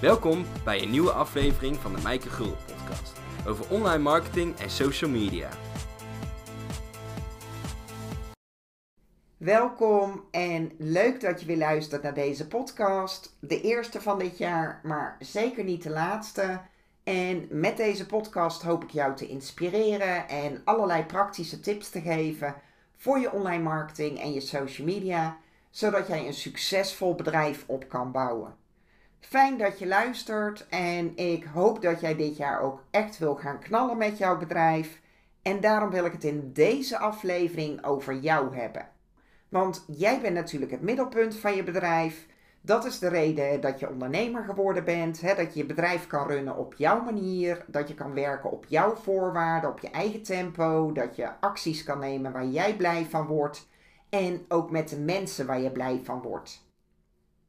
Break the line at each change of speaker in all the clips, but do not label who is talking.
Welkom bij een nieuwe aflevering van de Mijke Gul podcast over online marketing en social media.
Welkom en leuk dat je weer luistert naar deze podcast. De eerste van dit jaar, maar zeker niet de laatste. En met deze podcast hoop ik jou te inspireren en allerlei praktische tips te geven voor je online marketing en je social media, zodat jij een succesvol bedrijf op kan bouwen. Fijn dat je luistert en ik hoop dat jij dit jaar ook echt wil gaan knallen met jouw bedrijf. En daarom wil ik het in deze aflevering over jou hebben. Want jij bent natuurlijk het middelpunt van je bedrijf. Dat is de reden dat je ondernemer geworden bent. Hè? Dat je je bedrijf kan runnen op jouw manier. Dat je kan werken op jouw voorwaarden, op je eigen tempo. Dat je acties kan nemen waar jij blij van wordt. En ook met de mensen waar je blij van wordt.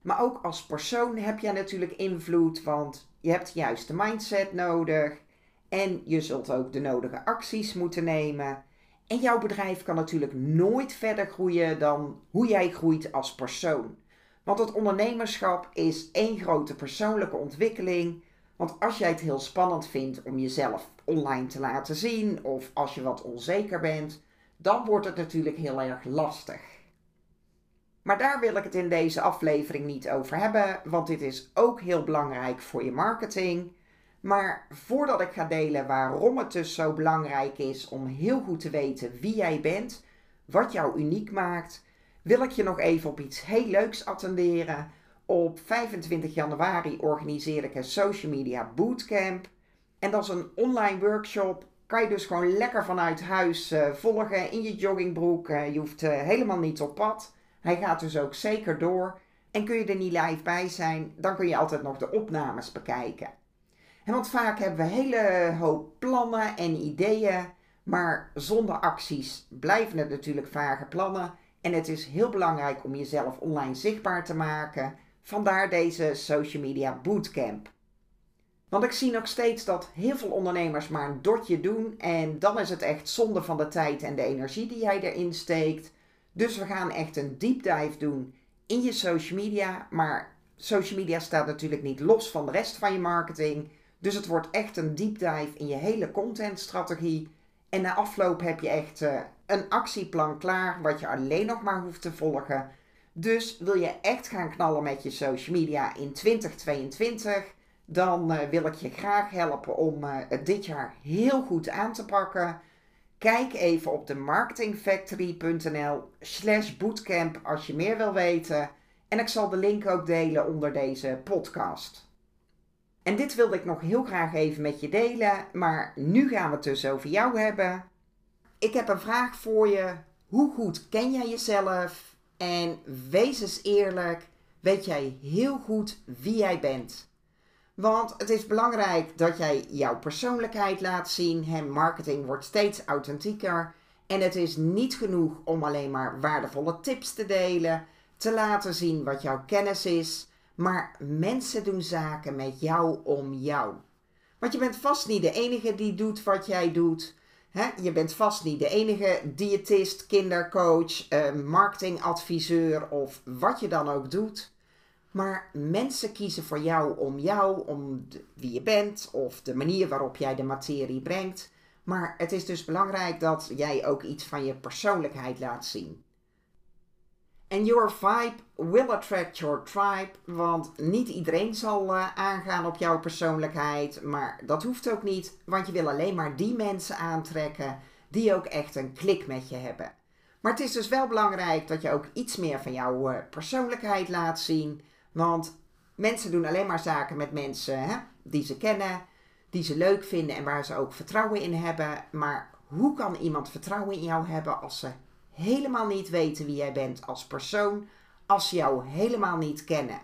Maar ook als persoon heb jij natuurlijk invloed, want je hebt de juiste mindset nodig. En je zult ook de nodige acties moeten nemen. En jouw bedrijf kan natuurlijk nooit verder groeien dan hoe jij groeit als persoon. Want het ondernemerschap is één grote persoonlijke ontwikkeling. Want als jij het heel spannend vindt om jezelf online te laten zien, of als je wat onzeker bent, dan wordt het natuurlijk heel erg lastig. Maar daar wil ik het in deze aflevering niet over hebben, want dit is ook heel belangrijk voor je marketing. Maar voordat ik ga delen waarom het dus zo belangrijk is om heel goed te weten wie jij bent, wat jou uniek maakt, wil ik je nog even op iets heel leuks attenderen. Op 25 januari organiseer ik een social media bootcamp. En dat is een online workshop. Kan je dus gewoon lekker vanuit huis uh, volgen in je joggingbroek. Uh, je hoeft uh, helemaal niet op pad. Hij gaat dus ook zeker door. En kun je er niet live bij zijn, dan kun je altijd nog de opnames bekijken. En want vaak hebben we hele hoop plannen en ideeën, maar zonder acties blijven het natuurlijk vage plannen. En het is heel belangrijk om jezelf online zichtbaar te maken. Vandaar deze social media bootcamp. Want ik zie nog steeds dat heel veel ondernemers maar een dotje doen en dan is het echt zonde van de tijd en de energie die jij erin steekt. Dus we gaan echt een deep dive doen in je social media. Maar social media staat natuurlijk niet los van de rest van je marketing. Dus het wordt echt een deep dive in je hele contentstrategie. En na afloop heb je echt uh, een actieplan klaar, wat je alleen nog maar hoeft te volgen. Dus wil je echt gaan knallen met je social media in 2022, dan uh, wil ik je graag helpen om uh, het dit jaar heel goed aan te pakken. Kijk even op de marketingfactory.nl slash bootcamp als je meer wil weten. En ik zal de link ook delen onder deze podcast. En dit wilde ik nog heel graag even met je delen, maar nu gaan we het dus over jou hebben. Ik heb een vraag voor je. Hoe goed ken jij jezelf? En wees eens eerlijk, weet jij heel goed wie jij bent? Want het is belangrijk dat jij jouw persoonlijkheid laat zien. Hè, marketing wordt steeds authentieker. En het is niet genoeg om alleen maar waardevolle tips te delen, te laten zien wat jouw kennis is. Maar mensen doen zaken met jou om jou. Want je bent vast niet de enige die doet wat jij doet. je bent vast niet de enige diëtist, kindercoach, eh, marketingadviseur of wat je dan ook doet. Maar mensen kiezen voor jou om jou, om wie je bent of de manier waarop jij de materie brengt. Maar het is dus belangrijk dat jij ook iets van je persoonlijkheid laat zien. En your vibe will attract your tribe, want niet iedereen zal uh, aangaan op jouw persoonlijkheid, maar dat hoeft ook niet, want je wil alleen maar die mensen aantrekken die ook echt een klik met je hebben. Maar het is dus wel belangrijk dat je ook iets meer van jouw uh, persoonlijkheid laat zien, want mensen doen alleen maar zaken met mensen hè, die ze kennen, die ze leuk vinden en waar ze ook vertrouwen in hebben. Maar hoe kan iemand vertrouwen in jou hebben als ze helemaal niet weten wie jij bent als persoon, als ze jou helemaal niet kennen?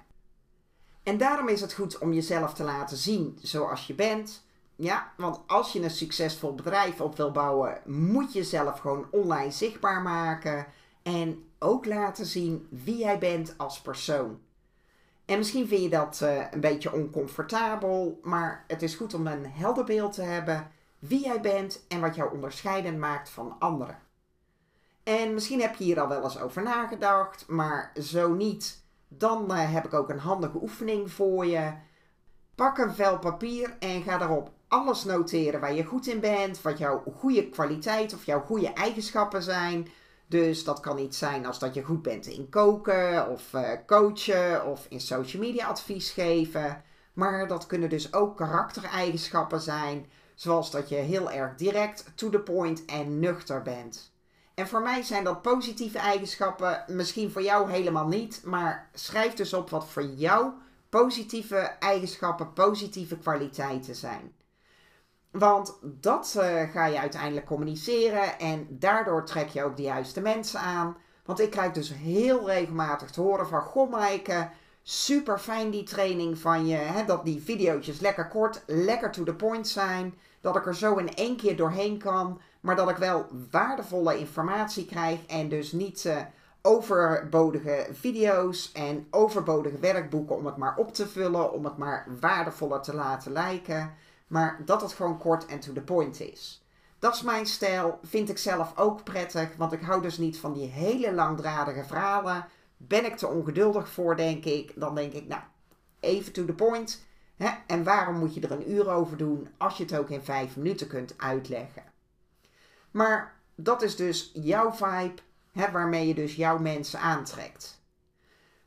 En daarom is het goed om jezelf te laten zien zoals je bent. Ja, want als je een succesvol bedrijf op wil bouwen, moet je jezelf gewoon online zichtbaar maken en ook laten zien wie jij bent als persoon. En misschien vind je dat uh, een beetje oncomfortabel, maar het is goed om een helder beeld te hebben wie jij bent en wat jou onderscheidend maakt van anderen. En misschien heb je hier al wel eens over nagedacht, maar zo niet, dan uh, heb ik ook een handige oefening voor je. Pak een vel papier en ga daarop alles noteren waar je goed in bent, wat jouw goede kwaliteit of jouw goede eigenschappen zijn. Dus dat kan iets zijn als dat je goed bent in koken of uh, coachen of in social media advies geven. Maar dat kunnen dus ook karaktereigenschappen zijn, zoals dat je heel erg direct, to the point en nuchter bent. En voor mij zijn dat positieve eigenschappen, misschien voor jou helemaal niet, maar schrijf dus op wat voor jou positieve eigenschappen, positieve kwaliteiten zijn. Want dat uh, ga je uiteindelijk communiceren en daardoor trek je ook de juiste mensen aan. Want ik krijg dus heel regelmatig te horen van, goh super fijn die training van je. Hè, dat die video's lekker kort, lekker to the point zijn. Dat ik er zo in één keer doorheen kan. Maar dat ik wel waardevolle informatie krijg en dus niet uh, overbodige video's en overbodige werkboeken om het maar op te vullen, om het maar waardevoller te laten lijken. Maar dat het gewoon kort en to the point is. Dat is mijn stijl, vind ik zelf ook prettig, want ik hou dus niet van die hele langdradige verhalen. Ben ik te ongeduldig voor, denk ik, dan denk ik, nou, even to the point. Hè? En waarom moet je er een uur over doen als je het ook in vijf minuten kunt uitleggen? Maar dat is dus jouw vibe, hè, waarmee je dus jouw mensen aantrekt.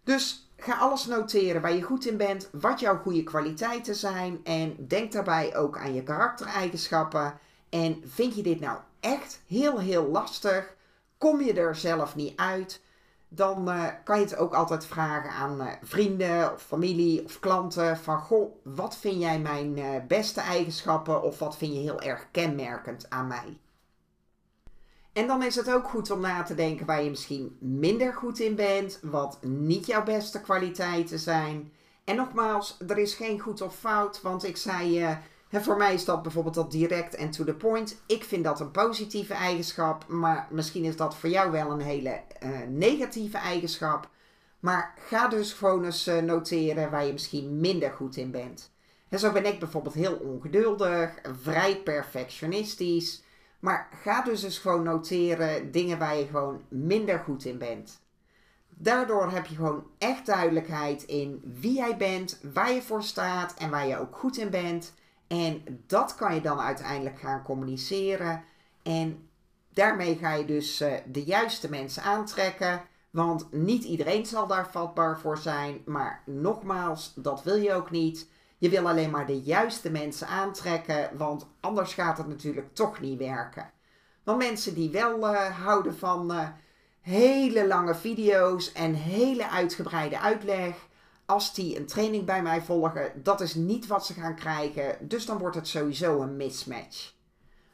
Dus ga alles noteren waar je goed in bent, wat jouw goede kwaliteiten zijn en denk daarbij ook aan je karaktereigenschappen. En vind je dit nou echt heel heel lastig? Kom je er zelf niet uit? Dan uh, kan je het ook altijd vragen aan uh, vrienden of familie of klanten van goh, wat vind jij mijn uh, beste eigenschappen of wat vind je heel erg kenmerkend aan mij? En dan is het ook goed om na te denken waar je misschien minder goed in bent, wat niet jouw beste kwaliteiten zijn. En nogmaals, er is geen goed of fout, want ik zei, uh, voor mij is dat bijvoorbeeld dat direct en to the point. Ik vind dat een positieve eigenschap, maar misschien is dat voor jou wel een hele uh, negatieve eigenschap. Maar ga dus gewoon eens uh, noteren waar je misschien minder goed in bent. En zo ben ik bijvoorbeeld heel ongeduldig, vrij perfectionistisch. Maar ga dus eens gewoon noteren dingen waar je gewoon minder goed in bent. Daardoor heb je gewoon echt duidelijkheid in wie jij bent, waar je voor staat en waar je ook goed in bent. En dat kan je dan uiteindelijk gaan communiceren. En daarmee ga je dus uh, de juiste mensen aantrekken. Want niet iedereen zal daar vatbaar voor zijn. Maar nogmaals, dat wil je ook niet. Je wil alleen maar de juiste mensen aantrekken, want anders gaat het natuurlijk toch niet werken. Want mensen die wel uh, houden van uh, hele lange video's en hele uitgebreide uitleg, als die een training bij mij volgen, dat is niet wat ze gaan krijgen. Dus dan wordt het sowieso een mismatch.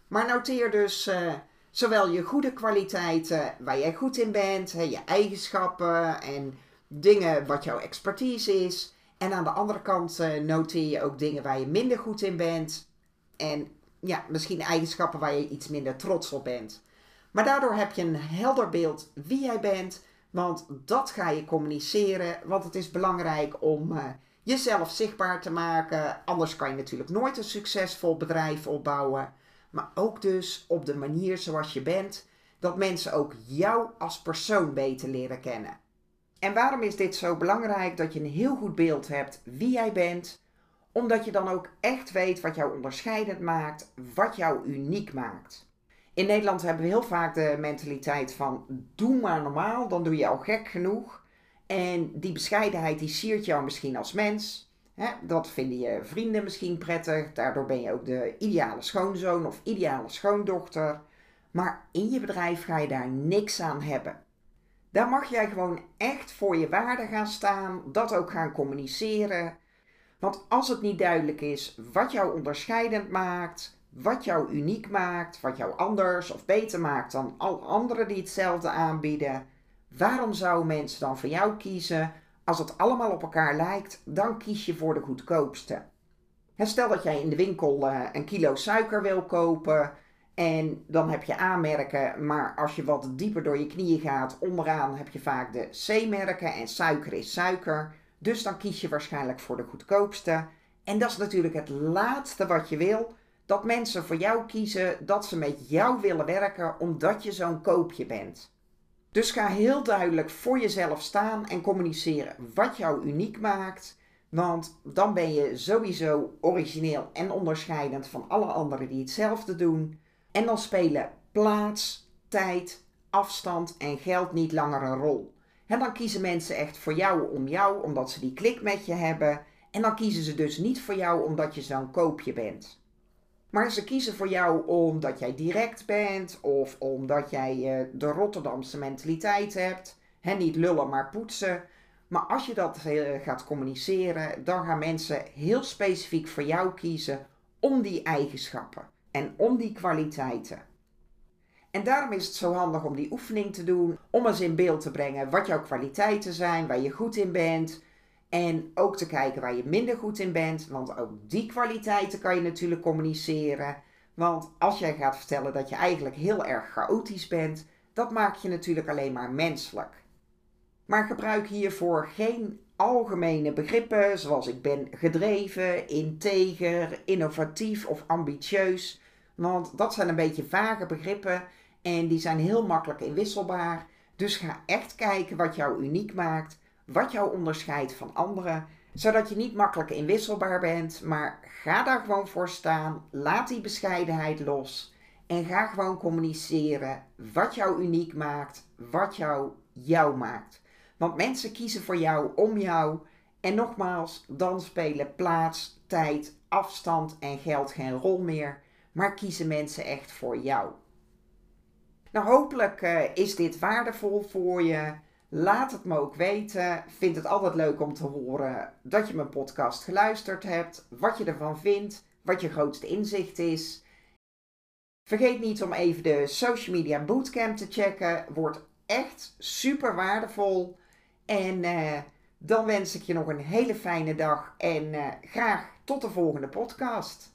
Maar noteer dus uh, zowel je goede kwaliteiten, waar jij goed in bent, je eigenschappen en dingen wat jouw expertise is. En aan de andere kant uh, noteer je ook dingen waar je minder goed in bent. En ja, misschien eigenschappen waar je iets minder trots op bent. Maar daardoor heb je een helder beeld wie jij bent. Want dat ga je communiceren. Want het is belangrijk om uh, jezelf zichtbaar te maken. Anders kan je natuurlijk nooit een succesvol bedrijf opbouwen. Maar ook dus op de manier zoals je bent. Dat mensen ook jou als persoon beter leren kennen. En waarom is dit zo belangrijk dat je een heel goed beeld hebt wie jij bent? Omdat je dan ook echt weet wat jou onderscheidend maakt, wat jou uniek maakt. In Nederland hebben we heel vaak de mentaliteit van doe maar normaal, dan doe je al gek genoeg. En die bescheidenheid die siert jou misschien als mens. dat vinden je vrienden misschien prettig. Daardoor ben je ook de ideale schoonzoon of ideale schoondochter. Maar in je bedrijf ga je daar niks aan hebben. Daar mag jij gewoon echt voor je waarde gaan staan, dat ook gaan communiceren. Want als het niet duidelijk is wat jou onderscheidend maakt, wat jou uniek maakt, wat jou anders of beter maakt dan al anderen die hetzelfde aanbieden, waarom zouden mensen dan voor jou kiezen? Als het allemaal op elkaar lijkt, dan kies je voor de goedkoopste. Stel dat jij in de winkel eh, een kilo suiker wil kopen en dan heb je A-merken, maar als je wat dieper door je knieën gaat, onderaan heb je vaak de C-merken en suiker is suiker. Dus dan kies je waarschijnlijk voor de goedkoopste. En dat is natuurlijk het laatste wat je wil. Dat mensen voor jou kiezen, dat ze met jou willen werken omdat je zo'n koopje bent. Dus ga heel duidelijk voor jezelf staan en communiceren wat jou uniek maakt, Want dan ben je sowieso origineel en onderscheidend van alle anderen die hetzelfde doen. En dan spelen plaats, tijd, afstand en geld niet langer een rol. En dan kiezen mensen echt voor jou om jou, omdat ze die klik met je hebben. En dan kiezen ze dus niet voor jou omdat je zo'n koopje bent. Maar ze kiezen voor jou omdat jij direct bent of omdat jij uh, de Rotterdamse mentaliteit hebt. He, niet lullen, maar poetsen. Maar als je dat uh, gaat communiceren, dan gaan mensen heel specifiek voor jou kiezen om die eigenschappen en om die kwaliteiten. En daarom is het zo handig om die oefening te doen, om eens in beeld te brengen wat jouw kwaliteiten zijn, waar je goed in bent. En ook te kijken waar je minder goed in bent, want ook die kwaliteiten kan je natuurlijk communiceren. Want als jij gaat vertellen dat je eigenlijk heel erg chaotisch bent, dat maakt je natuurlijk alleen maar menselijk. Maar gebruik hiervoor geen algemene begrippen zoals ik ben gedreven, integer, innovatief of ambitieus. Want dat zijn een beetje vage begrippen en die zijn heel makkelijk inwisselbaar. Dus ga echt kijken wat jou uniek maakt, wat jou onderscheidt van anderen, zodat je niet makkelijk inwisselbaar bent, maar ga daar gewoon voor staan. Laat die bescheidenheid los en ga gewoon communiceren wat jou uniek maakt, wat jou jou maakt. Want mensen kiezen voor jou om jou. En nogmaals, dan spelen plaats, tijd, afstand en geld geen rol meer, maar kiezen mensen echt voor jou. Nou, hopelijk uh, is dit waardevol voor je. Laat het me ook weten. Vind het altijd leuk om te horen dat je mijn podcast geluisterd hebt, wat je ervan vindt, wat je grootste inzicht is. Vergeet niet om even de social media bootcamp te checken. Wordt echt super waardevol. En uh, dan wens ik je nog een hele fijne dag en uh, graag tot de volgende podcast.